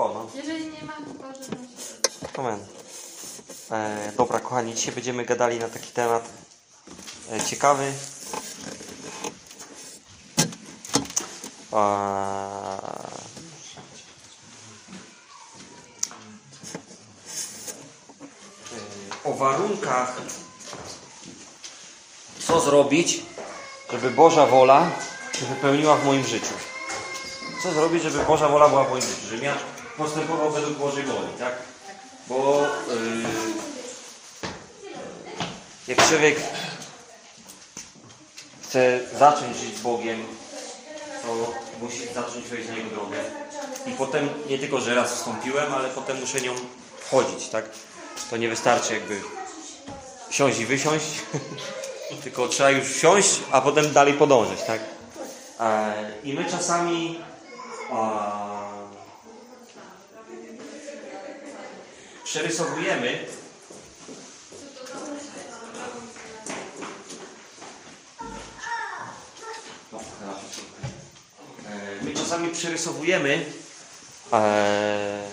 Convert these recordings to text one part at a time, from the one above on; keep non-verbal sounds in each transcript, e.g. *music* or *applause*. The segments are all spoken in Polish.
szło, no. Jeżeli nie ma, to to Amen. E, dobra, kochani, dzisiaj będziemy gadali na taki temat e, ciekawy. E, O warunkach, co zrobić, żeby Boża wola się wypełniła w moim życiu. Co zrobić, żeby Boża wola była w moim życiu, żebym ja postępował według Bożej woli, tak? Bo yy, jak człowiek chce zacząć żyć z Bogiem, to musi zacząć wejść na Jego drogę. I potem nie tylko, że raz wstąpiłem, ale potem muszę nią wchodzić, tak? To nie wystarczy jakby wsiąść i wysiąść, *laughs* tylko trzeba już wsiąść, a potem dalej podążyć, tak? E, I my czasami przerysowujemy. E, My czasami przerysowujemy e,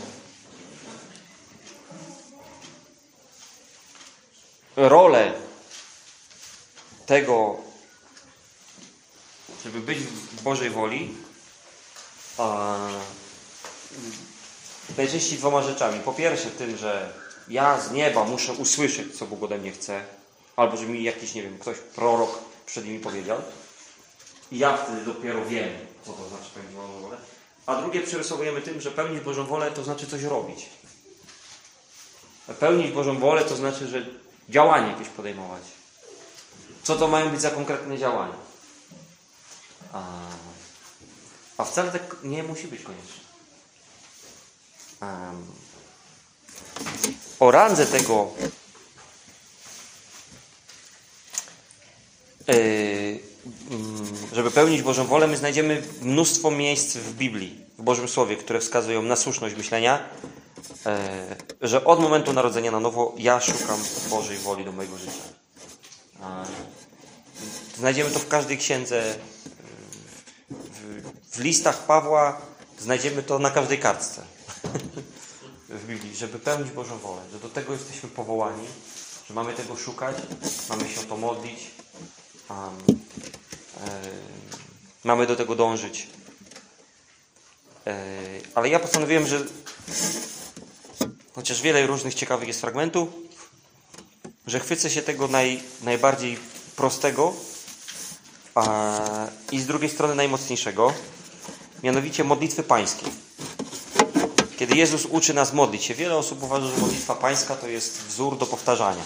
rolę tego, żeby być w Bożej woli, najczęściej dwoma rzeczami. Po pierwsze tym, że ja z nieba muszę usłyszeć, co Bóg ode mnie chce, albo że mi jakiś, nie wiem, ktoś, prorok przed nimi powiedział. I ja wtedy dopiero wiem, co to znaczy pełnić Bożą wolę. A drugie przerysowujemy tym, że pełnić Bożą wolę to znaczy coś robić. Pełnić Bożą wolę to znaczy, że działanie jakieś podejmować. Co to mają być za konkretne działania? A, a wcale tak nie musi być koniecznie. O randze tego yy, mm, żeby pełnić Bożą wolę, my znajdziemy mnóstwo miejsc w Biblii, w Bożym Słowie, które wskazują na słuszność myślenia, yy, że od momentu narodzenia na nowo ja szukam Bożej woli do mojego życia. Znajdziemy to w każdej księdze, w, w listach Pawła, znajdziemy to na każdej kartce w Biblii, żeby pełnić Bożą wolę, że do tego jesteśmy powołani, że mamy tego szukać, mamy się o to modlić, um, e, mamy do tego dążyć. E, ale ja postanowiłem, że chociaż wiele różnych ciekawych jest fragmentów, że chwycę się tego naj, najbardziej prostego a, i z drugiej strony najmocniejszego, mianowicie modlitwy pańskiej. Kiedy Jezus uczy nas modlić się, wiele osób uważa, że modlitwa pańska to jest wzór do powtarzania.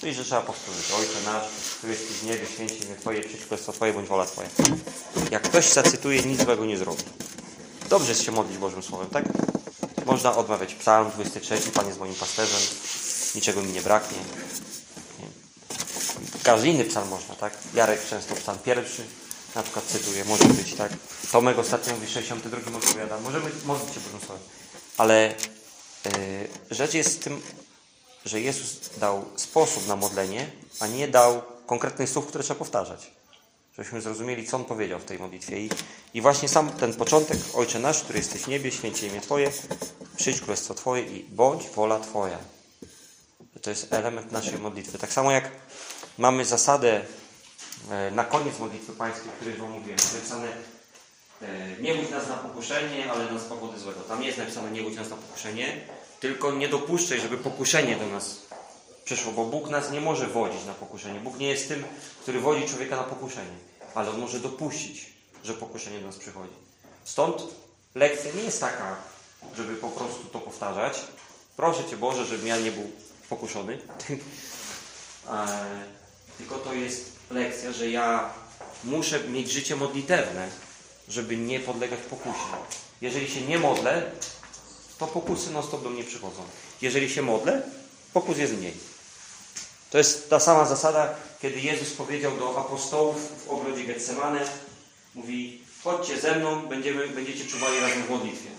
Czyli, że trzeba powtórzyć. Ojcze nasz, który jesteś w niebie, święci imię Twoje, przyjdź królestwo Twoje, bądź wola Twoja. Jak ktoś zacytuje, nic złego nie zrobi. Dobrze jest się modlić Bożym Słowem, tak? Można odmawiać psalm 23, Pan jest moim pasterzem, niczego mi nie braknie. Nie. Każdy inny psalm można, tak? Jarek często psalm pierwszy na przykład cytuje, może być, tak? Tomek ostatnio mówi 62 odpowiada. Możemy modlić się Bożym Słowem. Ale yy, rzecz jest w tym, że Jezus dał sposób na modlenie, a nie dał konkretnych słów, które trzeba powtarzać. Żebyśmy zrozumieli, co On powiedział w tej modlitwie. I, i właśnie sam ten początek, Ojcze nasz, który jesteś w niebie, święcie imię Twoje, przyjdź królestwo Twoje i bądź wola Twoja. To jest element naszej modlitwy. Tak samo jak mamy zasadę e, na koniec modlitwy pańskiej, o której Wam mówiłem, napisane nie budź nas na pokuszenie, ale nas powody złego. Tam jest napisane nie budź nas na pokuszenie, tylko nie dopuszczaj, żeby pokuszenie do nas przyszło, bo Bóg nas nie może wodzić na pokuszenie. Bóg nie jest tym, który wodzi człowieka na pokuszenie, ale On może dopuścić, że pokuszenie do nas przychodzi. Stąd lekcja nie jest taka, żeby po prostu to powtarzać. Proszę Cię Boże, żebym ja nie był pokuszony. *laughs* E, Tylko to jest lekcja, że ja muszę mieć życie modlitewne, żeby nie podlegać pokusie. Jeżeli się nie modlę, to pokusy non stop do mnie przychodzą. Jeżeli się modlę, pokus jest mniej. To jest ta sama zasada, kiedy Jezus powiedział do apostołów w ogrodzie Getsemane, mówi, chodźcie ze mną, będziemy, będziecie czuwali razem w modlitwie.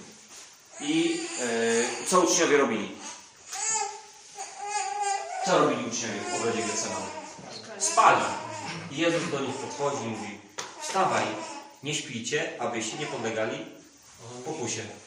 I e, co uczniowie robili? Co robili uczniowie w ogrodzie Getsemane? Spali. I Jezus do nich podchodzi i mówi, wstawaj, nie śpijcie, abyście nie podlegali pokusie chwilę.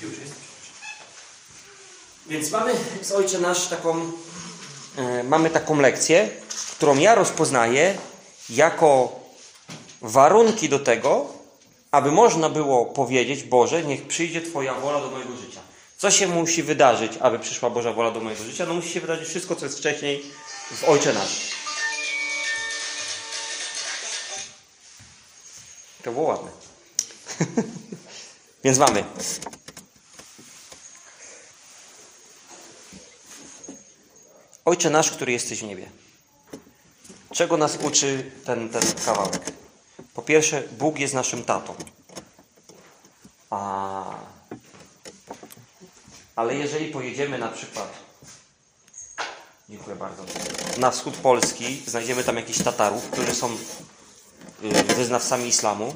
Już jest? Więc mamy z Ojcze Nasz taką, e, mamy taką lekcję, którą ja rozpoznaję jako warunki do tego, aby można było powiedzieć, Boże, niech przyjdzie Twoja wola do mojego życia. Co się musi wydarzyć, aby przyszła Boża wola do mojego życia? No musi się wydarzyć wszystko, co jest wcześniej w Ojcze Nasz. To było ładne. *laughs* Więc mamy. Ojcze nasz, który jesteś w niebie. Czego nas uczy ten, ten kawałek? Po pierwsze, Bóg jest naszym tatą. A... Ale jeżeli pojedziemy na przykład, dziękuję bardzo, na wschód Polski, znajdziemy tam jakichś Tatarów, którzy są y, wyznawcami islamu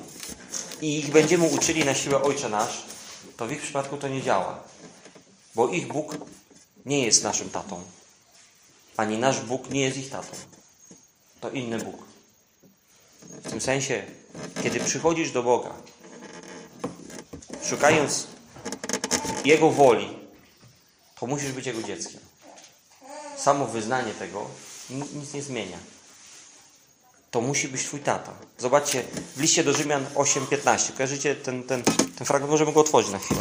i ich będziemy uczyli na siłę Ojcze Nasz, to w ich przypadku to nie działa. Bo ich Bóg nie jest naszym tatą. Ani nasz Bóg nie jest ich tatą. To inny Bóg. W tym sensie, kiedy przychodzisz do Boga, szukając Jego woli, to musisz być Jego dzieckiem. Samo wyznanie tego ni- nic nie zmienia. To musi być Twój tata. Zobaczcie, w liście do Rzymian 8:15. Kojarzycie ten, ten, ten fragment? Możemy go otworzyć na chwilę.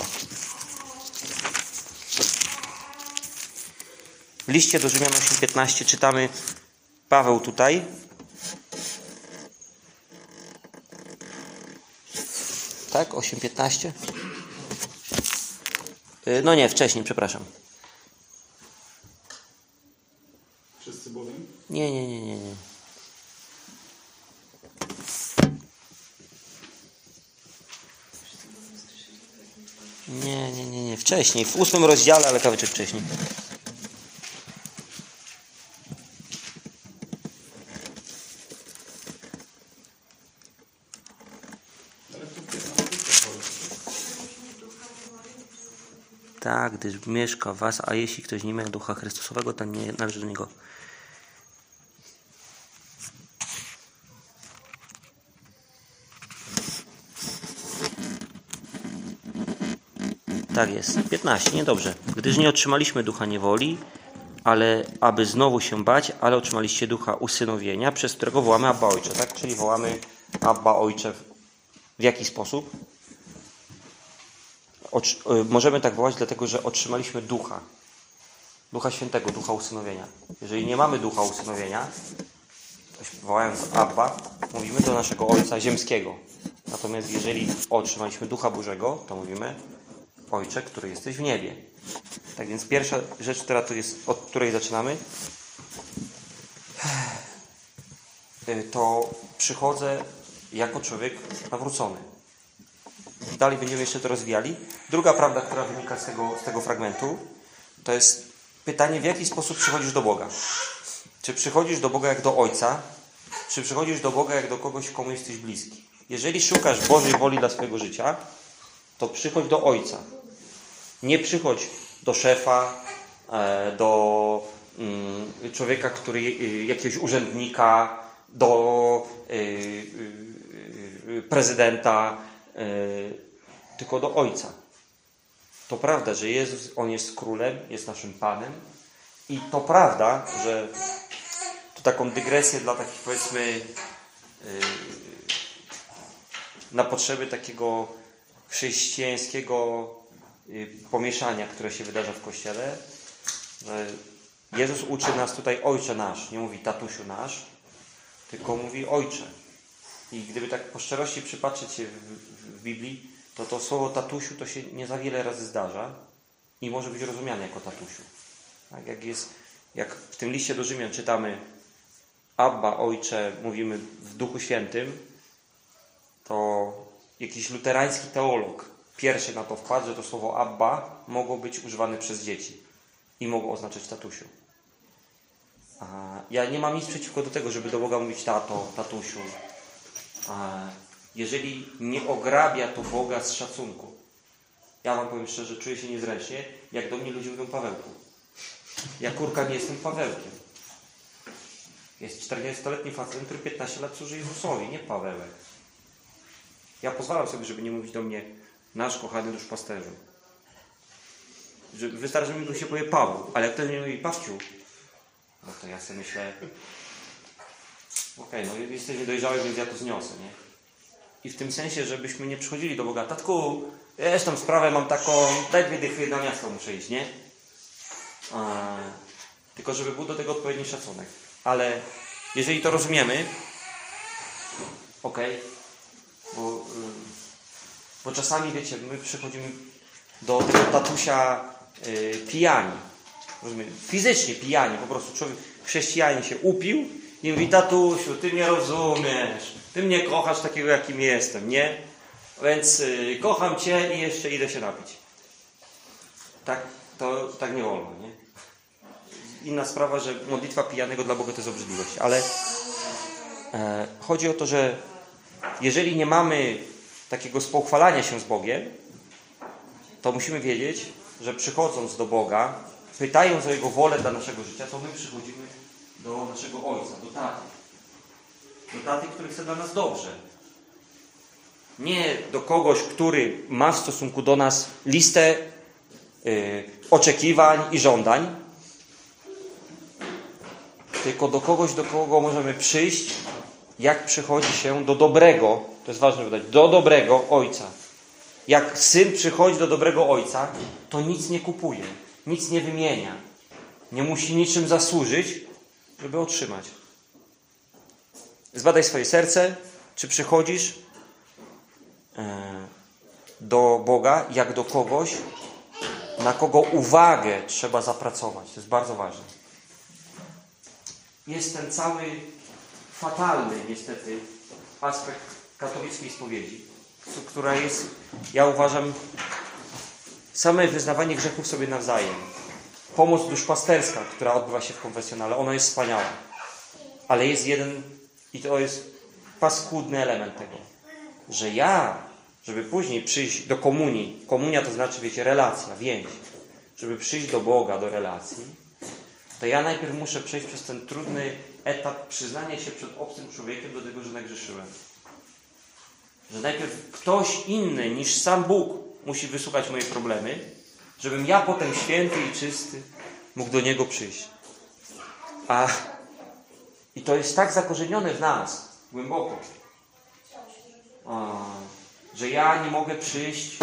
W liście do Rzymian 8:15 czytamy Paweł tutaj. Tak, 8:15. Y, No nie, wcześniej, przepraszam. Wszyscy bowiem? Nie, nie, nie, nie, nie. Nie, nie, nie, nie. Wcześniej, w ósmym rozdziale, ale kawyczek wcześniej. Ale tu w 15 Tak, gdyż mieszka w was, a jeśli ktoś nie ma ducha Chrystusowego, ten nie należy do niego. Tak jest. 15, niedobrze. Gdyż nie otrzymaliśmy ducha niewoli, ale aby znowu się bać, ale otrzymaliście ducha usynowienia, przez którego wołamy Abba Ojcze, tak? Czyli wołamy Abba Ojcze w jaki sposób? Y, możemy tak wołać, dlatego że otrzymaliśmy ducha. Ducha Świętego, ducha usynowienia. Jeżeli nie mamy ducha usynowienia, wołając Abba, mówimy do naszego Ojca Ziemskiego. Natomiast jeżeli otrzymaliśmy ducha Bożego, to mówimy Ojcze, który jesteś w niebie. Tak więc pierwsza rzecz, która tu jest, od której zaczynamy, *sighs* y, to przychodzę jako człowiek nawrócony. Dalej będziemy jeszcze to rozwijali. Druga prawda, która wynika z tego, z tego fragmentu, to jest pytanie, w jaki sposób przychodzisz do Boga. Czy przychodzisz do Boga jak do Ojca, czy przychodzisz do Boga jak do kogoś, komu jesteś bliski. Jeżeli szukasz Bożej woli dla swojego życia, to przychodź do Ojca. Nie przychodź do szefa, e, do mm, człowieka, który, y, jakiegoś urzędnika, do y, prezydenta, tylko do Ojca. To prawda, że Jezus, On jest królem, jest naszym Panem i to prawda, że to taką dygresję dla takich powiedzmy y, na potrzeby takiego chrześcijańskiego y, pomieszania, które się wydarza w Kościele, że Jezus uczy nas tutaj Ojcze nasz, nie mówi tatusiu nasz, tylko mówi Ojcze. I gdyby tak po szczerości przypatrzeć się w, Biblii, to to słowo tatusiu to się nie za wiele razy zdarza i może być rozumiane jako tatusiu. Tak jak jest, jak w tym liście do Rzymian czytamy Abba, Ojcze, mówimy w Duchu Świętym, to jakiś luterański teolog pierwszy na to wpadł, że to słowo Abba mogło być używane przez dzieci i mogło oznaczać tatusiu. Ja nie mam nic przeciwko do tego, żeby do Boga mówić tato, tatusiu. Jeżeli nie ograbia to Boga z szacunku. Ja wam powiem szczerze, czuję się niezręcznie, jak do mnie ludzie mówią Pawełku. Ja kurka nie jestem Pawełkiem. Jest 40-letni facet, który 15 lat służy Jezusowi, nie Pawełek. Ja pozwalam sobie, żeby nie mówić do mnie nasz kochany duszpasterzu. Że wystarczy, że mi się powie Paweł, ale jak ktoś mi mówi Pawciu, no to ja sobie myślę, okej, no jesteś niedojrzały, więc ja to zniosę, nie? I w tym sensie, żebyśmy nie przychodzili do Boga, tatku, wiesz tą sprawę mam taką, daj dwie dychy, na miasto muszę iść, nie? A, tylko żeby był do tego odpowiedni szacunek. Ale jeżeli to rozumiemy, okej, bo, y, bo czasami, wiecie, my przychodzimy do tego tatusia y, pijani. Rozumiecie? Fizycznie pijani, po prostu człowiek, chrześcijanin się upił mówi, tatusiu, ty mnie rozumiesz, ty mnie kochasz takiego, jakim jestem, nie? Więc y, kocham cię i jeszcze idę się napić. Tak, to tak nie wolno, nie? Inna sprawa, że modlitwa pijanego dla Boga to jest obrzydliwość, ale e, chodzi o to, że jeżeli nie mamy takiego spochwalania się z Bogiem, to musimy wiedzieć, że przychodząc do Boga, pytając o Jego wolę dla naszego życia, to my przychodzimy do naszego Ojca, taty. Do taty, który chce dla nas dobrze. Nie do kogoś, który ma w stosunku do nas listę y, oczekiwań i żądań, tylko do kogoś, do kogo możemy przyjść, jak przychodzi się do dobrego, to jest ważne wydać, do dobrego Ojca. Jak syn przychodzi do dobrego ojca, to nic nie kupuje, nic nie wymienia. Nie musi niczym zasłużyć, żeby otrzymać. Zbadaj swoje serce, czy przychodzisz e, do Boga jak do kogoś, na kogo uwagę trzeba zapracować. To jest bardzo ważne. Jest ten cały fatalny, niestety, aspekt katolickiej spowiedzi która jest, ja uważam, same wyznawanie grzechów sobie nawzajem. Pomoc duszpasterska, która odbywa się w konfesjonale, ona jest wspaniała. Ale jest jeden, i to jest paskudny element tego, że ja, żeby później przyjść do komunii, komunia to znaczy, wiecie, relacja, więź, żeby przyjść do Boga, do relacji, to ja najpierw muszę przejść przez ten trudny etap przyznania się przed obcym człowiekiem do tego, że nagrzeszyłem. Że najpierw ktoś inny niż sam Bóg musi wysłuchać moje problemy, żebym ja potem święty i czysty mógł do Niego przyjść. A i to jest tak zakorzenione w nas, głęboko, że ja nie mogę przyjść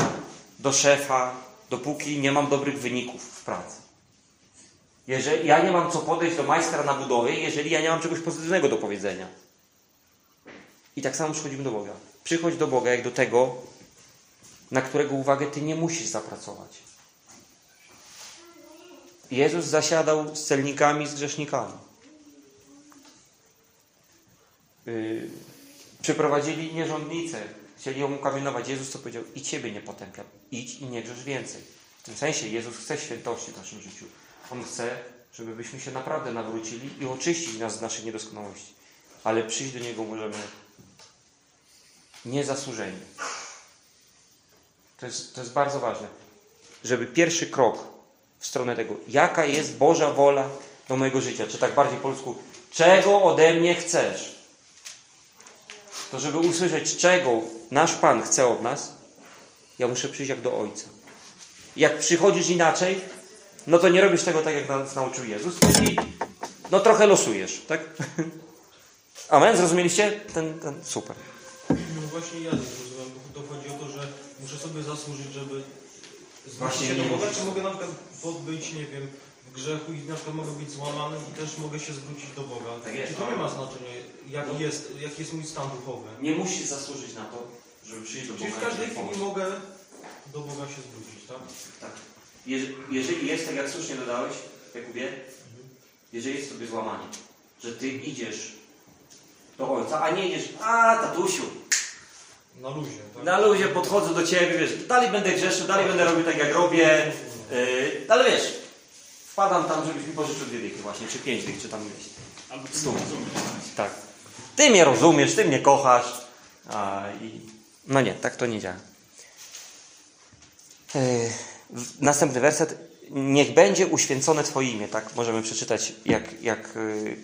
do szefa, dopóki nie mam dobrych wyników w pracy. Jeżeli ja nie mam co podejść do majstra na budowie, jeżeli ja nie mam czegoś pozytywnego do powiedzenia. I tak samo przychodzimy do Boga. Przychodź do Boga jak do tego, na którego uwagę Ty nie musisz zapracować. Jezus zasiadał z celnikami, z grzesznikami. Yy, przyprowadzili nierządnicę, chcieli ją ukamienować. Jezus co powiedział? I Ciebie nie potępiam. Idź i nie grzesz więcej. W tym sensie Jezus chce świętości w naszym życiu. On chce, żebyśmy się naprawdę nawrócili i oczyścić nas z naszej niedoskonałości. Ale przyjść do Niego możemy niezasłużeni. To jest, to jest bardzo ważne, żeby pierwszy krok w stronę tego, jaka jest Boża wola do mojego życia, czy tak bardziej po polsku, czego ode mnie chcesz, to żeby usłyszeć, czego nasz Pan chce od nas, ja muszę przyjść jak do Ojca. Jak przychodzisz inaczej, no to nie robisz tego tak, jak nas nauczył Jezus, czyli no trochę losujesz, tak? *laughs* Amen? Zrozumieliście? Ten, ten, super. No właśnie ja nie zrozumiałem, bo to chodzi o to, że muszę sobie zasłużyć, żeby Właśnie się do nie Boga, czy mogę na przykład być, nie wiem, grzechu i na przykład mogę być złamany i też mogę się zwrócić do Boga. Tak jest. Czy to nie ma znaczenia, jaki jest, jaki jest mój stan duchowy? Nie musisz zasłużyć na to, żeby przyjść do Czyli Boga. w każdej chwili mogę do Boga się zwrócić, tak? Tak. Jeże- Jeżeli jest, tak jak słusznie dodałeś, Jakubie, jeżeli jest sobie złamanie, że ty idziesz do ojca, a nie idziesz, a tatusiu, Na luzie, tak? na luzie podchodzę do ciebie, wiesz, dalej będę grzeszył, dalej będę robił tak jak robię, yy, ale wiesz, Wpadam tam, żebyś mi pożyczył dwie dychy właśnie, czy pięć dych, czy tam ileś. Albo ty Stół. Tak. Ty mnie rozumiesz, ty mnie kochasz. A, i... No nie, tak to nie działa. Yy, następny werset. Niech będzie uświęcone Twoje imię. Tak możemy przeczytać, jak, jak yy,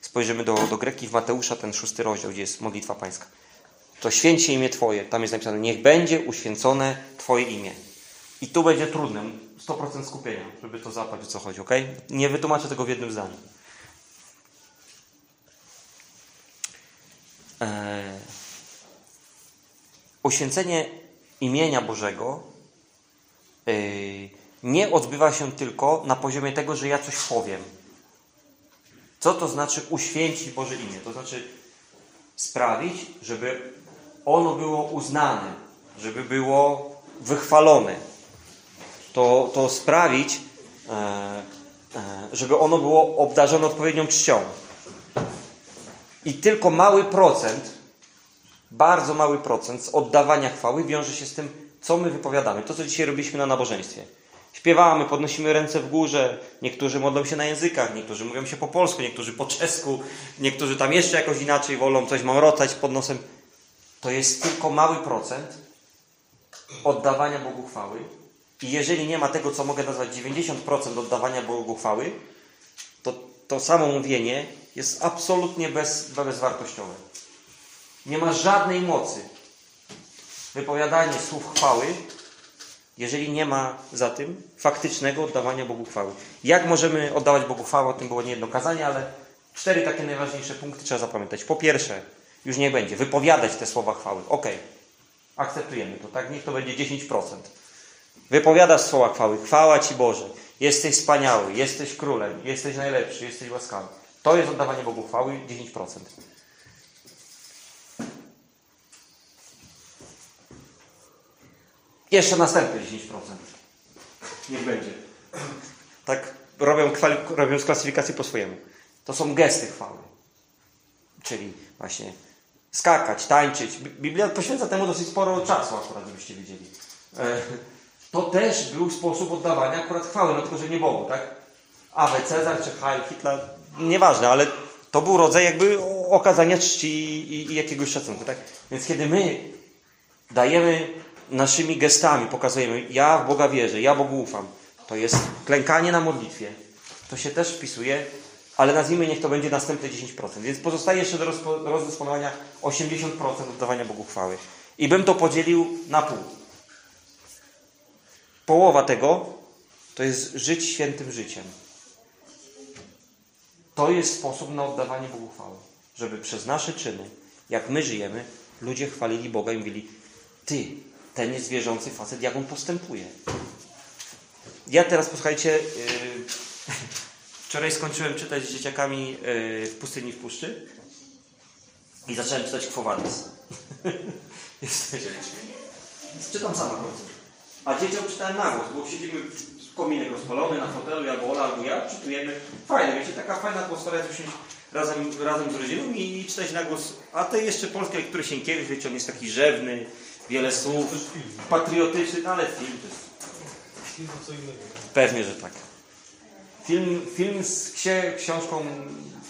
spojrzymy do, do Greki w Mateusza, ten szósty rozdział, gdzie jest modlitwa pańska. To święcie imię Twoje. Tam jest napisane, niech będzie uświęcone Twoje imię. I tu będzie trudne, 100% skupienia, żeby to zapać, o co chodzi, ok? Nie wytłumaczę tego w jednym zdaniu. E, uświęcenie imienia Bożego e, nie odbywa się tylko na poziomie tego, że ja coś powiem. Co to znaczy uświęcić Boże imię? To znaczy sprawić, żeby ono było uznane, żeby było wychwalone. To, to sprawić, e, e, żeby ono było obdarzone odpowiednią czcią. I tylko mały procent, bardzo mały procent z oddawania chwały wiąże się z tym, co my wypowiadamy. To, co dzisiaj robiliśmy na nabożeństwie. Śpiewamy, podnosimy ręce w górze, niektórzy modlą się na językach, niektórzy mówią się po polsku, niektórzy po czesku, niektórzy tam jeszcze jakoś inaczej wolą coś mamrotać pod nosem. To jest tylko mały procent oddawania Bogu chwały. I jeżeli nie ma tego, co mogę nazwać 90% oddawania Bogu chwały, to to samo mówienie jest absolutnie bez, bezwartościowe. Nie ma żadnej mocy wypowiadanie słów chwały, jeżeli nie ma za tym faktycznego oddawania Bogu chwały. Jak możemy oddawać Bogu chwałę? O tym było nie jedno kazanie, ale cztery takie najważniejsze punkty trzeba zapamiętać. Po pierwsze, już nie będzie, wypowiadać te słowa chwały. Ok, akceptujemy to, tak? Niech to będzie 10%. Wypowiadasz słowa chwały. Chwała Ci Boże. Jesteś wspaniały, jesteś królem, jesteś najlepszy, jesteś łaskawy. To jest oddawanie Bogu chwały 10%. Jeszcze następne 10%. Niech będzie. Tak robią, robią klasyfikację po swojemu. To są gesty chwały. Czyli właśnie skakać, tańczyć. Bi- Biblia poświęca temu dosyć sporo czasu akurat, żebyście wiedzieli. To też był sposób oddawania akurat chwały, no tylko, że nie Bogu, tak? Awe Cezar czy Heil Hitler, nieważne, ale to był rodzaj jakby okazania czci i, i jakiegoś szacunku, tak? Więc kiedy my dajemy naszymi gestami, pokazujemy, ja w Boga wierzę, ja Bogu ufam, to jest klękanie na modlitwie. To się też wpisuje, ale nazwijmy, niech to będzie następne 10%. Więc pozostaje jeszcze do rozdysponowania 80% oddawania Bogu chwały. I bym to podzielił na pół. Połowa tego to jest żyć świętym życiem. To jest sposób na oddawanie Bogu chwały. Żeby przez nasze czyny, jak my żyjemy, ludzie chwalili Boga i mówili Ty, ten jest wierzący facet, jak on postępuje. Ja teraz, posłuchajcie, yy, *laughs* wczoraj skończyłem czytać z dzieciakami yy, w pustyni w puszczy i zacząłem czytać. *laughs* Jesteście. Czytam sama końcówkę. A dzieciom czytałem na głos, bo siedzimy w kominek rozpalony na fotelu, albo Ola, albo ja, czytujemy. Fajne, wiecie, taka fajna atmosfera, jest usiąść razem, razem z rodziną i, i czytać na głos. A te jeszcze polskie lektury Sienkiewicz, wiecie, on jest taki rzewny, wiele słów, patriotyczny, no ale film to jest... Film to co innego. Pewnie, że tak. Film, film z ksi- książką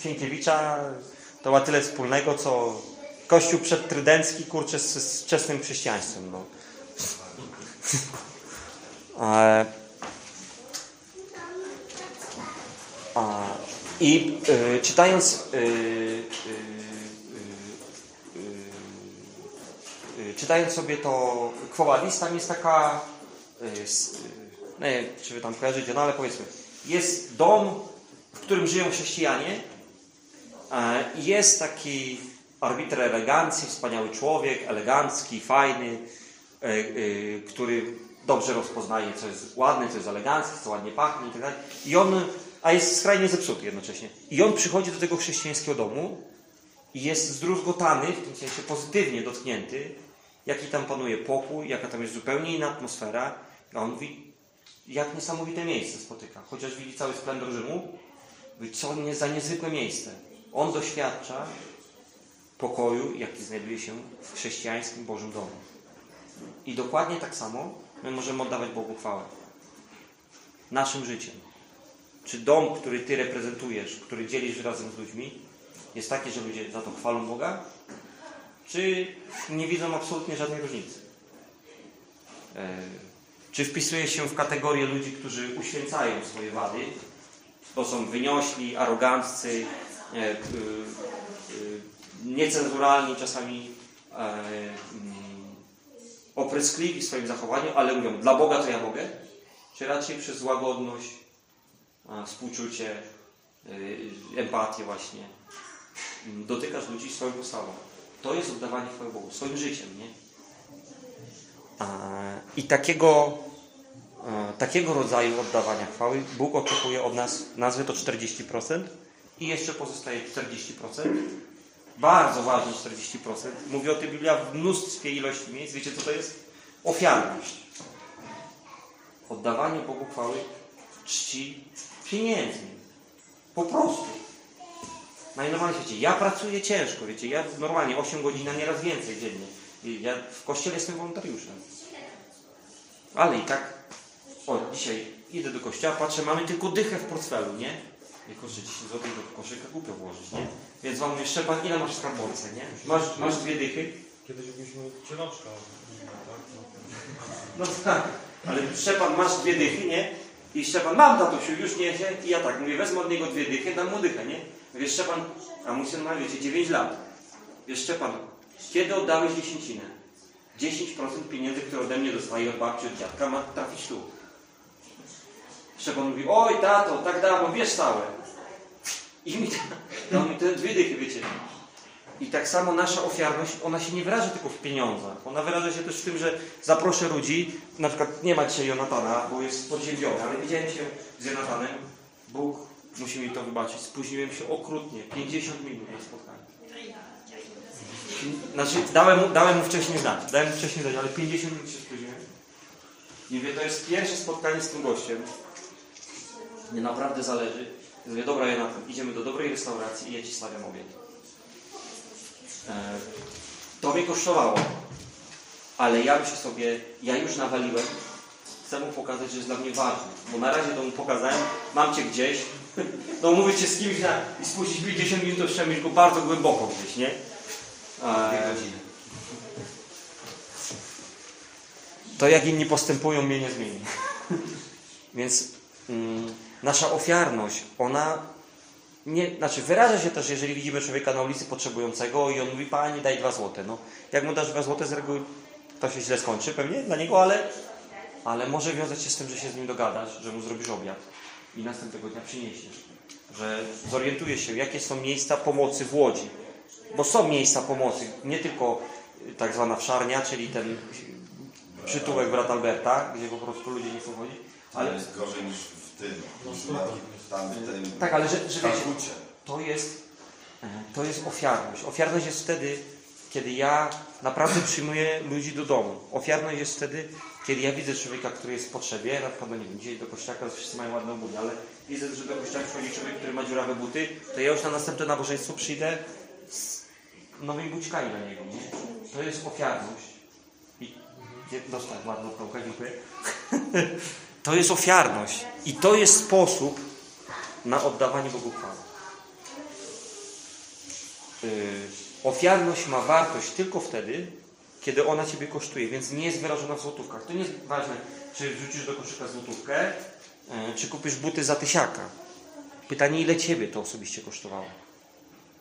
Sienkiewicza to ma tyle wspólnego, co Kościół przedtrydencki, kurczę, z, z wczesnym chrześcijaństwem. No. E, I y, czytając y, czytając sobie to Quo Vadis, tam jest taka y, nie wiem, czy wy tam kojarzycie, no ale powiedzmy. Jest dom, w którym żyją chrześcijanie. E, i jest taki arbiter elegancji, wspaniały człowiek, elegancki, fajny, e, e, który dobrze rozpoznaje, co jest ładne, co jest eleganckie, co ładnie pachnie i tak. I on, a jest skrajnie zepsuty jednocześnie. I on przychodzi do tego chrześcijańskiego domu i jest zdruzgotany, w tym sensie pozytywnie dotknięty, jaki tam panuje pokój, jaka tam jest zupełnie inna atmosfera. A on mówi, jak niesamowite miejsce spotyka. Chociaż widzi cały splendor Rzymu, mówi, co nie za niezwykłe miejsce. On doświadcza pokoju, jaki znajduje się w chrześcijańskim Bożym domu. I dokładnie tak samo my możemy oddawać Bogu chwałę. Naszym życiem. czy dom, który Ty reprezentujesz, który dzielisz razem z ludźmi, jest taki, że ludzie za to chwalą Boga, czy nie widzą absolutnie żadnej różnicy? E, Czy wpisuje się w kategorię ludzi, którzy uświęcają swoje wady, bo są wyniośli, aroganccy, e, e, niecenzuralni, czasami opryskliwi w swoim zachowaniu, ale mówią, dla Boga to ja mogę? Czy raczej przez łagodność, współczucie, y, empatię właśnie mm, dotykasz ludzi swoją postawą? To jest oddawanie chwały Bogu, swoim życiem, nie? I takiego, takiego rodzaju oddawania chwały Bóg oczekuje od nas, nazwę to 40% i jeszcze pozostaje 40%. Bardzo ważne 40%. Mówi o tym Biblia w mnóstwie ilości miejsc. Wiecie co to jest? Ofiarność. Oddawanie Bogu chwały czci pieniędzmi. Po prostu. Najnormalniej w świecie. Ja pracuję ciężko, wiecie, ja normalnie 8 godzin, a nieraz więcej dziennie. Ja w kościele jestem wolontariuszem. Ale i tak, o, dzisiaj idę do kościoła, patrzę, mamy tylko dychę w portfelu, nie? Jako, że 10 zł do koszyka głupio włożyć, nie? Więc wam mówię, Szczepan, ile masz w skarbonce, nie? Masz, masz dwie dychy? Kiedyś byliśmy cielaczka. Tak? No tak. Ale Szczepan, masz dwie dychy, nie? I Szczepan, mam tatusiu, już nie się. I ja tak, mówię, wezmę od niego dwie dychy, dam mu dychę, nie? Mówię, Szczepan, a mój syn ma, wiecie, 9 lat. Wiesz, Szczepan, kiedy oddałeś dziesięcinę? 10% pieniędzy, które ode mnie dostaje od babci, od dziadka, ma trafić tu. Szczepan mówi, oj tato, tak dawno, wiesz całe. I mi dał mi te dwie dychy, wiecie. I tak samo nasza ofiarność, ona się nie wyraża tylko w pieniądzach. Ona wyraża się też w tym, że zaproszę ludzi, na przykład nie ma dzisiaj Jonatana, bo jest podziębiony, ale widziałem się z Jonatanem. Bóg musi mi to wybaczyć. Spóźniłem się okrutnie, 50 minut na spotkanie. Znaczy, dałem mu, dałem mu wcześniej znać, dałem mu wcześniej znać, ale 50 minut się spóźniłem. I mówię, to jest pierwsze spotkanie z tym gościem. Mnie naprawdę zależy. I mówię, dobra Jonatan, idziemy do dobrej restauracji i ja Ci stawiam obiad. E, To mnie kosztowało. Ale ja myślę sobie, ja już nawaliłem, chcę mu pokazać, że jest dla mnie ważny. Bo na razie to mu pokazałem, mam cię gdzieś, *laughs* no mówię cię z kimś na, i spuścić 50 minut, to trzeba mieć go bardzo głęboko gdzieś, nie? Dwie godziny. To jak inni postępują, mnie nie zmieni. *laughs* Więc mm, nasza ofiarność, ona nie, znaczy wyraża się też, jeżeli widzimy człowieka na ulicy potrzebującego i on mówi, Pani daj dwa złote. No, jak mu dasz dwa złote, z reguły to się źle skończy pewnie dla niego, ale, ale może wiązać się z tym, że się z nim dogadasz, że mu zrobisz obiad i następnego dnia przyniesiesz. Że zorientujesz się, jakie są miejsca pomocy w Łodzi. Bo są miejsca pomocy, nie tylko y, tak zwana wszarnia, czyli ten przytułek brata Alberta, gdzie po prostu ludzie nie chcą chodzić, ale jest gorzej niż w tym, super. tam w tym tak, ale że, że wiecie, to jest, e, to jest ofiarność. Ofiarność jest wtedy, kiedy ja naprawdę przyjmuję ludzi do domu. Ofiarność jest wtedy, kiedy ja widzę człowieka, który jest w potrzebie, na przykład, no nie wiem, dzisiaj do kościoła wszyscy mają ładne obuwie, ale widzę, że do kościoła przychodzi człowiek, który ma dziurawe buty, to ja już na następne nabożeństwo przyjdę z nowymi bućkami na niego, nie? To jest ofiarność. I dostałem ładną pałkę, dziękuję. *laughs* to jest ofiarność. I to jest sposób na oddawanie Bogu chwały. Yy, ofiarność ma wartość tylko wtedy, kiedy ona Ciebie kosztuje, więc nie jest wyrażona w złotówkach. To nie jest ważne, czy wrzucisz do koszyka złotówkę, yy, czy kupisz buty za tysiaka. Pytanie, ile Ciebie to osobiście kosztowało?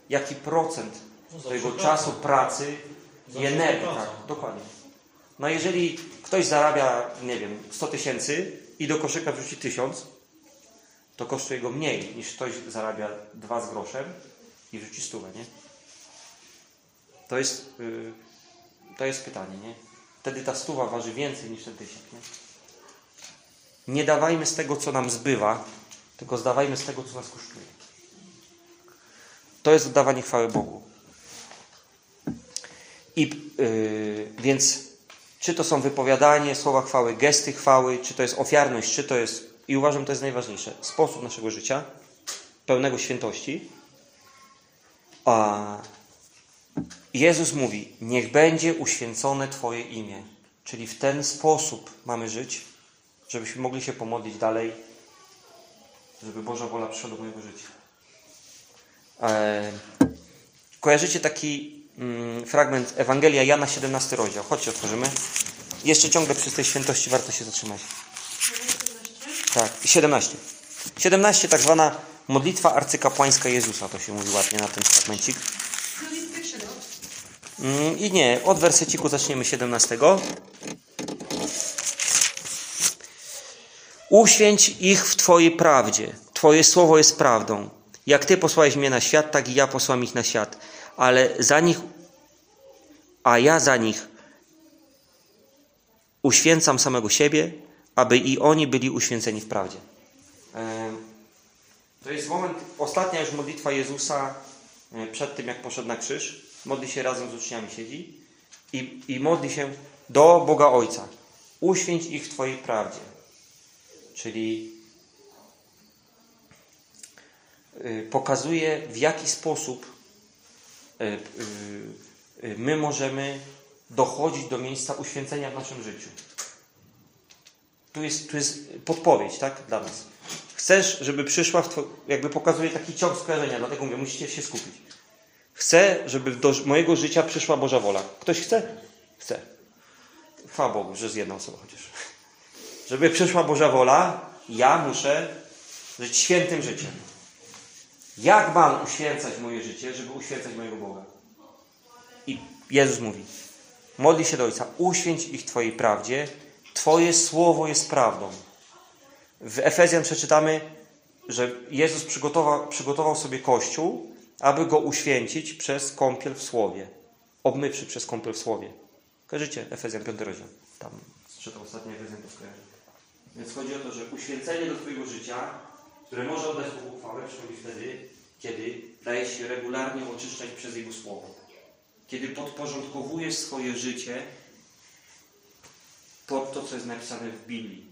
Jaki procent No, Twojego czasu, pracy i energii, tak, dokładnie. No jeżeli ktoś zarabia, nie wiem, 100 tysięcy i do koszyka wrzuci 1000, to kosztuje go mniej niż ktoś zarabia 2 z groszem i wrzuci stówę, nie? To jest, yy, to jest pytanie, nie? Wtedy ta stuwa waży więcej niż ten tysiąc, nie? Nie dawajmy z tego, co nam zbywa, tylko zdawajmy z tego, co nas kosztuje. To jest oddawanie chwały Bogu. I yy, więc czy to są wypowiadanie, słowa chwały, gesty chwały, czy to jest ofiarność, czy to jest, i uważam, to jest najważniejsze, sposób naszego życia, pełnego świętości. A Jezus mówi, niech będzie uświęcone Twoje imię. Czyli w ten sposób mamy żyć, żebyśmy mogli się pomodlić dalej żeby Boża wola przyszła do mojego życia. E, kojarzycie taki fragment Ewangelia Jana 17 rozdział. Chodźcie, otworzymy. Jeszcze ciągle przy tej świętości warto się zatrzymać. Tak, 17. 17 tak zwana modlitwa arcykapłańska Jezusa, to się mówi ładnie na ten fragmencik. Mm, I nie, od werseciku zaczniemy 17. Uświęć ich w Twojej prawdzie. Twoje słowo jest prawdą. Jak Ty posłałeś mnie na świat, tak i ja posłam ich na świat. Ale za nich, a ja za nich uświęcam samego siebie, aby i oni byli uświęceni w prawdzie. To jest moment, ostatnia już modlitwa Jezusa e, przed tym, jak poszedł na krzyż. Modli się razem z uczniami, siedzi i, i modli się do Boga Ojca. Uświęć ich w Twojej prawdzie. Czyli y, pokazuje, w jaki sposób my możemy dochodzić do miejsca uświęcenia w naszym życiu. Tu jest, tu jest podpowiedź, tak, dla nas. Chcesz, żeby przyszła, w two... jakby pokazuje taki ciąg skojarzenia, dlatego mówię, musicie się skupić. Chcę, żeby do mojego życia przyszła Boża wola. Ktoś chce? Chce. Chwała Bogu, że z jedną osobą chociaż. Żeby przyszła Boża wola, ja muszę żyć świętym życiem. Jak mam uświęcać moje życie, żeby uświęcać mojego Boga? I Jezus mówi, modli się do Ojca, uświęć ich Twojej prawdzie, Twoje słowo jest prawdą. W Efezjan przeczytamy, że Jezus przygotował, przygotował sobie Kościół, aby go uświęcić przez kąpiel w Słowie. Obmywszy przez kąpiel w Słowie. Kojarzycie? Efezjan 5 rozdział. Tam czytał ostatnio Efezjan to skojarzy. Więc chodzi o to, że uświęcenie do Twojego życia, które może oddać Bogu chwałę, przychodzi wtedy, kiedy daje się regularnie oczyszczać przez Jego Słowo. Kiedy podporządkowujesz swoje życie pod to, co jest napisane w Biblii.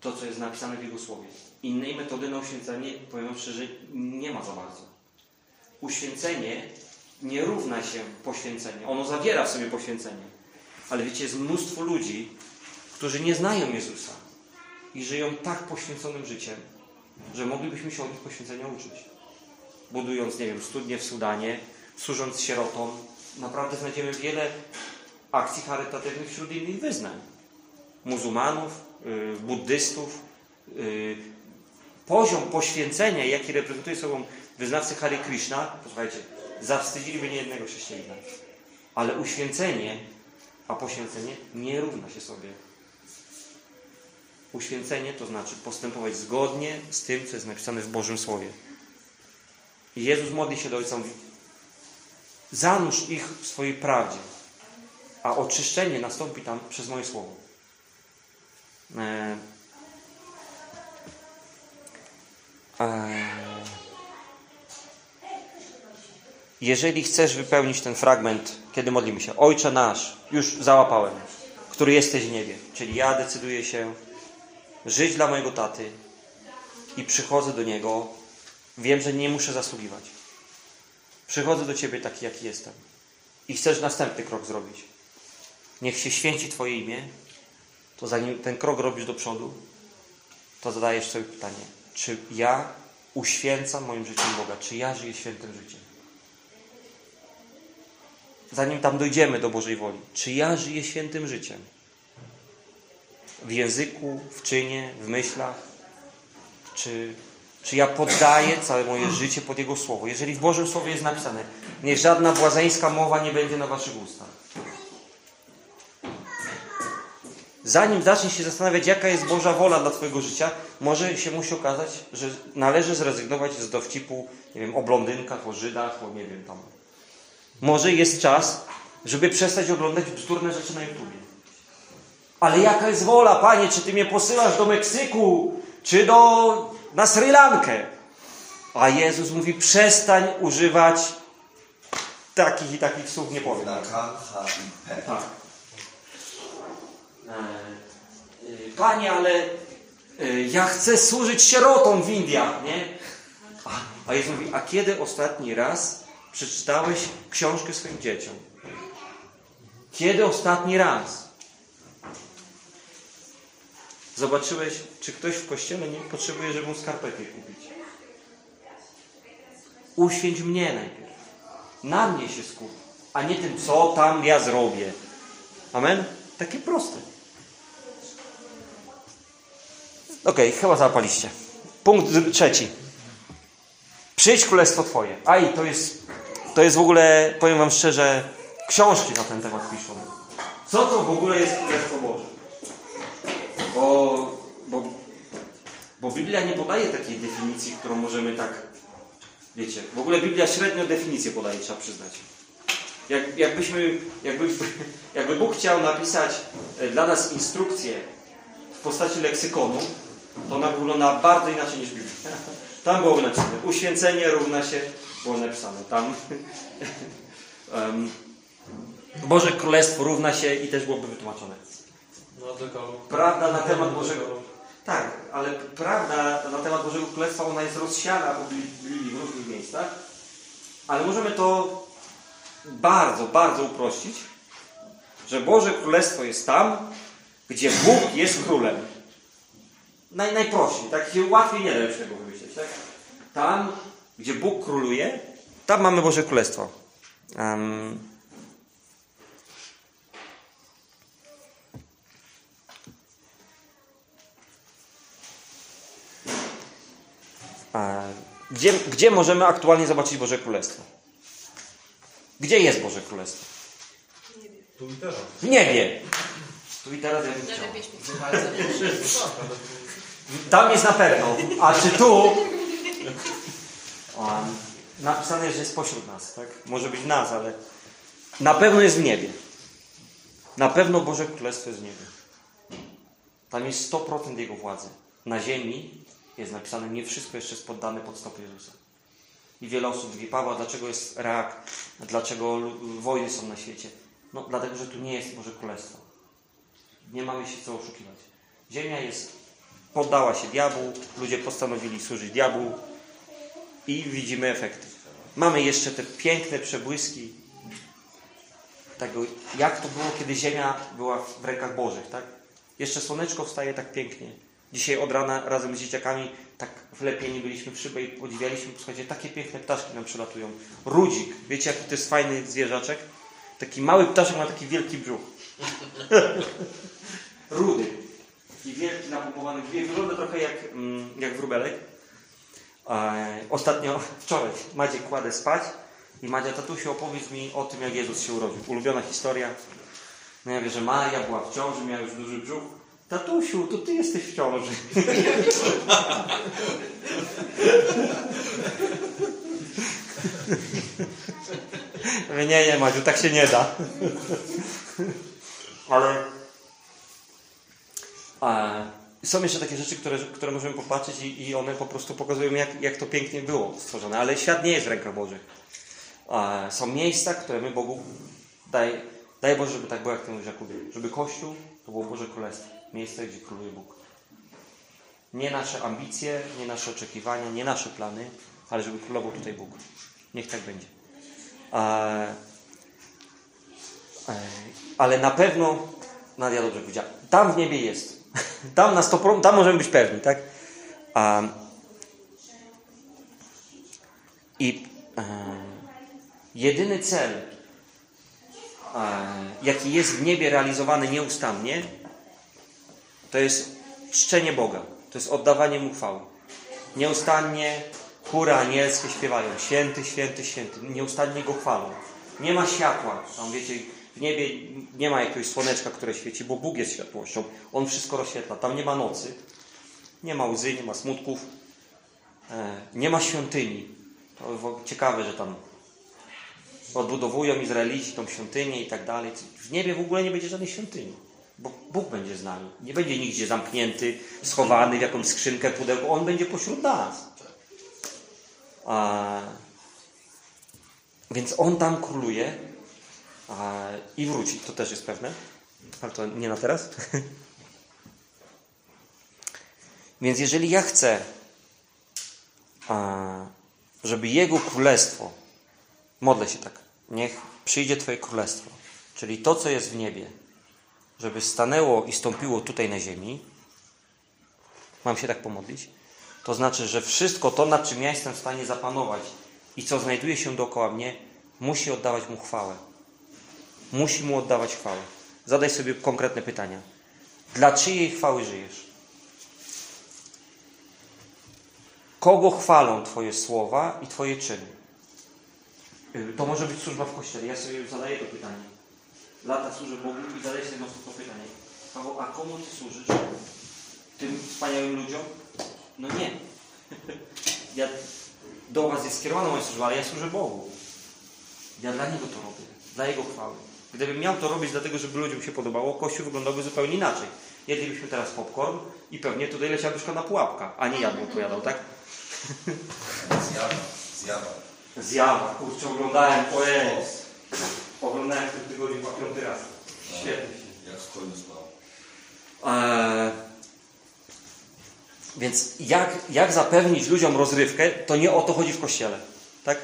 To, co jest napisane w Jego Słowie. Innej metody na uświęcenie, powiem szczerze, nie ma za bardzo. Uświęcenie nie równa się poświęceniu. Ono zawiera w sobie poświęcenie. Ale wiecie, jest mnóstwo ludzi, którzy nie znają Jezusa i żyją tak poświęconym życiem, że moglibyśmy się od nich poświęcenia uczyć. Budując, nie wiem, studnie w Sudanie, służąc sierotom, naprawdę znajdziemy wiele akcji charytatywnych wśród innych wyznań. Muzułmanów, yy, buddystów. Yy, poziom poświęcenia, jaki reprezentuje sobą wyznawcy Hare Krishna, posłuchajcie, zawstydziliby niejednego chrześcijanina. Ale uświęcenie, a poświęcenie nie równa się sobie. Uświęcenie to znaczy postępować zgodnie z tym, co jest napisane w Bożym Słowie. I Jezus modli się do Ojca, mówi, zanurz ich w swojej prawdzie, a oczyszczenie nastąpi tam przez moje Słowo. E, e, jeżeli chcesz wypełnić ten fragment, kiedy modlimy się, Ojcze nasz, już załapałem, który jesteś w niebie, czyli ja decyduję się żyć dla mojego taty i przychodzę do niego, wiem, że nie muszę zasługiwać. Przychodzę do ciebie taki, jaki jestem. I chcesz następny krok zrobić. Niech się święci Twoje imię, to zanim ten krok robisz do przodu, to zadajesz sobie pytanie, czy ja uświęcam moim życiem Boga, czy ja żyję świętym życiem? Zanim tam dojdziemy do Bożej woli, czy ja żyję świętym życiem? W języku, w czynie, w myślach? Czy, czy ja poddaję całe moje życie pod Jego Słowo? Jeżeli w Bożym Słowie jest napisane, niech żadna błazeńska mowa nie będzie na Waszych ustach. Zanim zaczniesz się zastanawiać, jaka jest Boża wola dla Twojego życia, może się musi okazać, że należy zrezygnować z dowcipu, nie wiem, o blondynkach, o Żydach, o nie wiem tam. Może jest czas, żeby przestać oglądać bzdurne rzeczy na YouTubie. Ale jaka jest wola, Panie? Czy Ty mnie posyłasz do Meksyku, czy do, na Sri Lankę? A Jezus mówi, przestań używać takich i takich słów, nie powiem. Na K, H i P. Tak. E, Panie, ale y, ja chcę służyć sierotom w Indiach, nie? A, a Jezus mówi, a kiedy ostatni raz przeczytałeś książkę swoim dzieciom? Kiedy ostatni raz? Zobaczyłeś, czy ktoś w kościele nie potrzebuje, żeby mu skarpetę kupić. Uświęć mnie najpierw. Na mnie się skup, a nie tym, co tam ja zrobię. Amen? Takie proste. Okej, chyba zapaliście. Punkt trzeci. Przyjdź królestwo Twoje. Aj, to jest, to jest w ogóle, powiem Wam szczerze, książki na ten temat piszą. Co to w ogóle jest królestwo Boże? Bo, bo, bo Biblia nie podaje takiej definicji, którą możemy tak, wiecie, w ogóle Biblia średnio definicję podaje, trzeba przyznać. Jak, jakbyśmy, jakby, *laughs* jakby Bóg chciał napisać e, dla nas instrukcję w postaci leksykonu, to ona wygląda bardzo inaczej niż Biblia. *laughs* Tam byłoby napisane, uświęcenie równa się, było napisane tam. *laughs* Boże Królestwo równa się i też byłoby wytłumaczone. Dekalog. Prawda na temat Bożego... Tak, ale prawda na temat Bożego Królestwa, ona jest rozsiana po Biblii w różnych miejscach, ale możemy to bardzo, bardzo uprościć, że Boże Królestwo jest tam, gdzie Bóg jest królem. Naj, najprościej, tak się łatwiej nie da już tego wymyśleć, tak? Tam, gdzie Bóg króluje, tam mamy Boże Królestwo. Em, gdzie, gdzie możemy aktualnie zobaczyć Boże Królestwo? Gdzie jest Boże Królestwo? Tu i teraz. W niebie. Tu i teraz ja bym chciał. Tam jest na pewno. A czy tu? Um, napisane, że jest pośród nas, tak? Może być nas, ale na pewno jest w niebie. Na pewno Boże Królestwo jest w niebie. Tam jest 100% Jego władzy. Na ziemi jest napisane, nie wszystko jeszcze jest poddane pod stopy Jezusa. I wiele osób mówi, Paweł, dlaczego jest rak? Dlaczego wojny są na świecie? No, dlatego, że tu nie jest Boże Królestwo. Nie mamy się co oszukiwać. Ziemia jest, poddała się diabłu, ludzie postanowili służyć diabłu i widzimy efekty. Mamy jeszcze te piękne przebłyski tego, jak to było, kiedy Ziemia była w rękach Bożych, tak? Jeszcze słoneczko wstaje tak pięknie. Dzisiaj od rana razem z dzieciakami tak wlepieni byliśmy w szybę i podziwialiśmy, słuchajcie, takie piękne ptaszki nam przylatują. Rudzik, wiecie jaki to jest fajny zwierzaczek? Taki mały ptaszek ma taki wielki brzuch. *laughs* Rudy. Taki wielki, napompowany brzuch. Wygląda trochę jak, mm, jak wróbelek. E, ostatnio, wczoraj, Madzie kładę spać i Madzia, tatusiu, opowiedz mi o tym, jak Jezus się urodził. Ulubiona historia. No ja wiem, że Maria była w ciąży, miała już duży brzuch. Tatusiu, to ty jesteś w ciąży. *laughs* Nie, nie, Madziu, tak się nie da. Ale są jeszcze takie rzeczy, które, które możemy popatrzeć i, i one po prostu pokazują, jak, jak to pięknie było stworzone. Ale świat nie jest w rękach Bożych. Są miejsca, które my Bogu daj, daj Boże, żeby tak było, jak ty mówisz, Jakubie. Żeby Kościół to było Boże Królestwo. Miejsce, gdzie króluje Bóg. Nie nasze ambicje, nie nasze oczekiwania, nie nasze plany, ale żeby królował tutaj Bóg. Niech tak będzie. A, e, ale na pewno, Nadia dobrze powiedziała, tam w niebie jest. *laughs* Tam na 100%, tam możemy być pewni, tak? I e, jedyny cel, e, jaki jest w niebie realizowany nieustannie, to jest czczenie Boga. To jest oddawanie Mu chwały. Nieustannie chóry anielskie śpiewają święty, święty, święty. Nieustannie Go chwalą. Nie ma światła. Tam wiecie, w niebie nie ma jakiegoś słoneczka, które świeci, bo Bóg jest światłością. On wszystko rozświetla. Tam nie ma nocy. Nie ma łzy, nie ma smutków. E, nie ma świątyni. To ciekawe, że tam odbudowują Izraelici tą świątynię i tak dalej. W niebie w ogóle nie będzie żadnej świątyni. Bo Bóg będzie z nami. Nie będzie nigdzie zamknięty, schowany w jakąś skrzynkę, pudełko. On będzie pośród nas. A, więc On tam króluje a, i wróci. To też jest pewne. Ale to nie na teraz. *laughs* więc jeżeli ja chcę, a, żeby Jego królestwo, modlę się tak, niech przyjdzie Twoje królestwo, czyli to, co jest w niebie, żeby stanęło i stąpiło tutaj na ziemi, mam się tak pomodlić, to znaczy, że wszystko to, nad czym ja jestem w stanie zapanować i co znajduje się dookoła mnie, musi oddawać mu chwałę. Musi mu oddawać chwałę. Zadaj sobie konkretne pytania. Dla czyjej chwały żyjesz? Kogo chwalą Twoje słowa i Twoje czyny? Y, To może być służba w kościele. Ja sobie zadaję to pytanie. Lata służę Bogu i zadaję sobie to pytanie. Paweł, a komu Ty służysz? Tym wspaniałym ludziom? No nie. *laughs* Ja, do Was jest skierowana moja służba, ale ja służę Bogu. Ja dla Niego to robię. Dla Jego chwały. Gdybym miał to robić dlatego, żeby ludziom się podobało, Kościół wyglądałby zupełnie inaczej. Jedlibyśmy teraz popcorn i pewnie tutaj leciałaby szklana pułapka, a nie ja bym opowiadał, tak? Zjawa, zjawa. Zjawa, kurczę, oglądałem, o jest. Oglądałem w tym tygodniu chyba piąty raz. Świetnie. Jak w koniu spał. Eee, więc jak, jak zapewnić ludziom rozrywkę, to nie o to chodzi w kościele. Tak?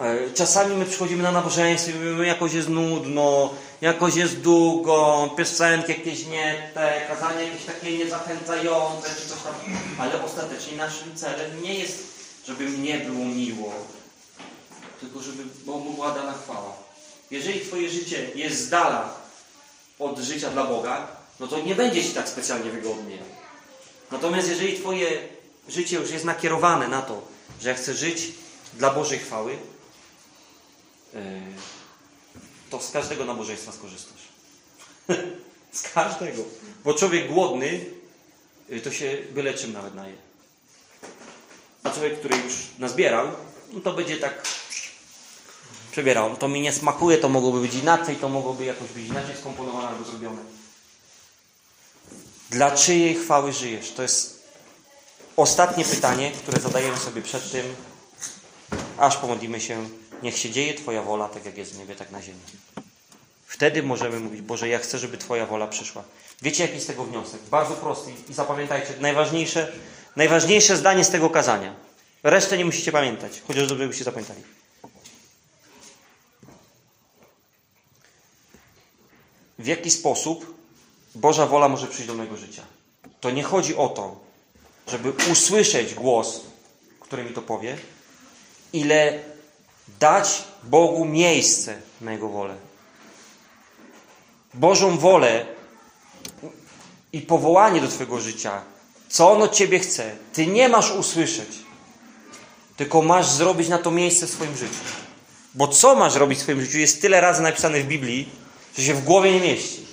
Eee, czasami my przychodzimy na nabożeństwo i mówimy, jakoś jest nudno, jakoś jest długo, piosenki jakieś nie te, kazania jakieś takie niezachęcające, czy coś tam. Ale ostatecznie naszym celem nie jest, żeby mnie było miło, tylko żeby Bogu była dana chwała. Jeżeli Twoje życie jest z dala od życia dla Boga, no to nie będzie Ci tak specjalnie wygodnie. Natomiast jeżeli Twoje życie już jest nakierowane na to, że chcę żyć dla Bożej chwały, yy, to z każdego nabożeństwa skorzystasz. *laughs* z każdego. Bo człowiek głodny, yy, to się byle czym nawet naje. A człowiek, który już nazbierał, no to będzie tak przebierał. To mi nie smakuje, to mogłoby być inaczej, to mogłoby jakoś być inaczej skomponowane albo zrobione. Dla czyjej chwały żyjesz? To jest ostatnie pytanie, które zadajemy sobie przed tym, aż pomodlimy się. Niech się dzieje Twoja wola, tak jak jest w niebie, tak na ziemi. Wtedy możemy mówić, Boże, ja chcę, żeby Twoja wola przyszła. Wiecie, jaki jest tego wniosek? Bardzo prosty. I zapamiętajcie, najważniejsze, najważniejsze zdanie z tego kazania. Resztę nie musicie pamiętać, chociaż dobrze byście zapamiętali. w jaki sposób Boża wola może przyjść do mojego życia. To nie chodzi o to, żeby usłyszeć głos, który mi to powie, ile dać Bogu miejsce na Jego wolę. Bożą wolę i powołanie do Twojego życia, co On od Ciebie chce, Ty nie masz usłyszeć, tylko masz zrobić na to miejsce w swoim życiu. Bo co masz robić w swoim życiu jest tyle razy napisane w Biblii, że się w głowie nie mieści.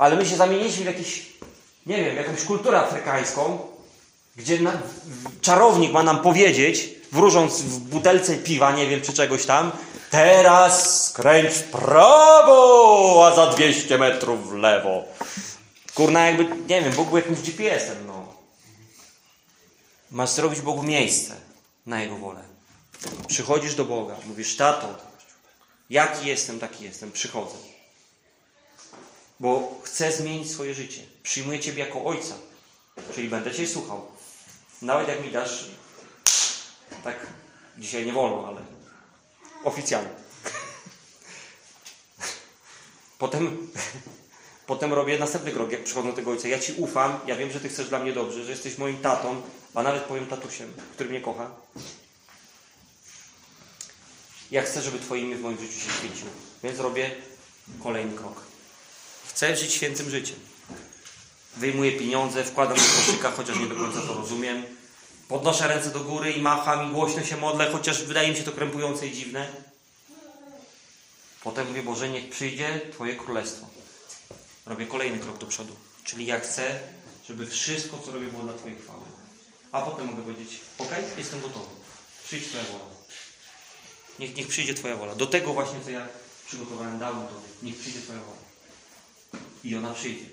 Ale my się zamieniliśmy w jakiś, nie wiem, jakąś kulturę afrykańską, gdzie na, czarownik ma nam powiedzieć, wróżąc w butelce piwa, nie wiem czy czegoś tam, teraz skręć w prawo, a za 200 metrów w lewo. Kurna, jakby, nie wiem, Bóg był jakimś GPS-em, no. Masz zrobić Bogu miejsce na Jego wolę. Przychodzisz do Boga, mówisz, tato, Jaki jestem, taki jestem. Przychodzę. Bo chcę zmienić swoje życie. Przyjmuję Ciebie jako Ojca. Czyli będę Cię słuchał. Nawet jak mi dasz tak dzisiaj nie wolno, ale oficjalnie. Potem, potem robię następny krok, jak przychodzę do tego Ojca. Ja Ci ufam, ja wiem, że Ty chcesz dla mnie dobrze, że jesteś moim tatą, a nawet powiem tatusiem, który mnie kocha. Ja chcę, żeby Twoje imię w moim życiu się świeciło. Więc robię kolejny krok. Chcę żyć świętym życiem. Wyjmuję pieniądze, wkładam do koszyka, chociaż nie do końca to rozumiem. Podnoszę ręce do góry i macham i głośno się modlę, chociaż wydaje mi się to krępujące i dziwne. Potem mówię, Boże, niech przyjdzie Twoje królestwo. Robię kolejny krok do przodu. Czyli ja chcę, żeby wszystko, co robię, było dla Twojej chwały. A potem mogę powiedzieć, ok, jestem gotowy. Przyjdź Twoja wola. Niech, niech przyjdzie Twoja wola. Do tego właśnie, co ja przygotowałem dawno Tobie. Niech przyjdzie Twoja wola. I ona przyjdzie.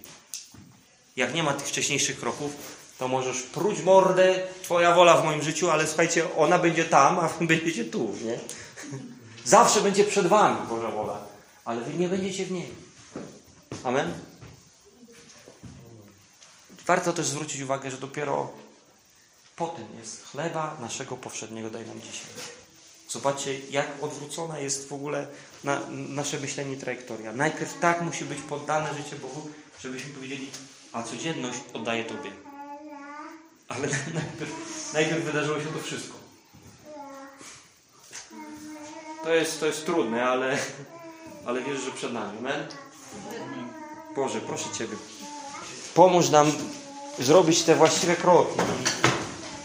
Jak nie ma tych wcześniejszych kroków, to możesz pruć mordę, Twoja wola w moim życiu, ale słuchajcie, ona będzie tam, a Wy będziecie tu, nie? Zawsze będzie przed Wami Boża wola, ale Wy nie będziecie w niej. Amen? Warto też zwrócić uwagę, że dopiero po tym jest chleba naszego powszedniego daj nam dzisiaj. Zobaczcie, jak odwrócona jest w ogóle na, nasze myślenie trajektoria. Najpierw tak musi być poddane życie Bogu, żebyśmy powiedzieli, a codzienność oddaję Tobie. Ale *laughs* najpierw, najpierw wydarzyło się to wszystko. To jest, to jest trudne, ale, ale wiesz, że przed nami. Amen? Boże, proszę Ciebie, pomóż nam zrobić te właściwe kroki.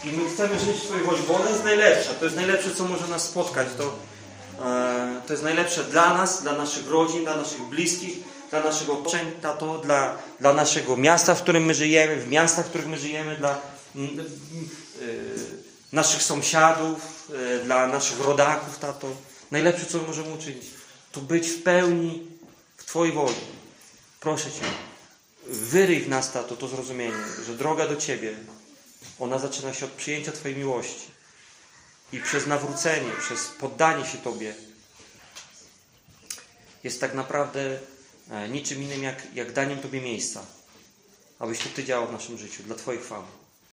I my chcemy żyć w Twojej woli, bo ona jest najlepsza. To jest najlepsze, co może nas spotkać. To, e, to jest najlepsze dla nas, dla naszych rodzin, dla naszych bliskich, dla naszego otoczenia, to dla, dla naszego miasta, w którym my żyjemy, w miastach, w których my żyjemy, dla e, naszych sąsiadów, e, dla naszych rodaków, tato. Najlepsze, co możemy uczynić, to być w pełni w Twojej woli. Proszę Cię, wyryj w nas, tato, to zrozumienie, że droga do Ciebie, ona zaczyna się od przyjęcia Twojej miłości. I przez nawrócenie, przez poddanie się Tobie jest tak naprawdę e, niczym innym jak, jak daniem Tobie miejsca, abyś to Ty działał w naszym życiu, dla Twojej chwały.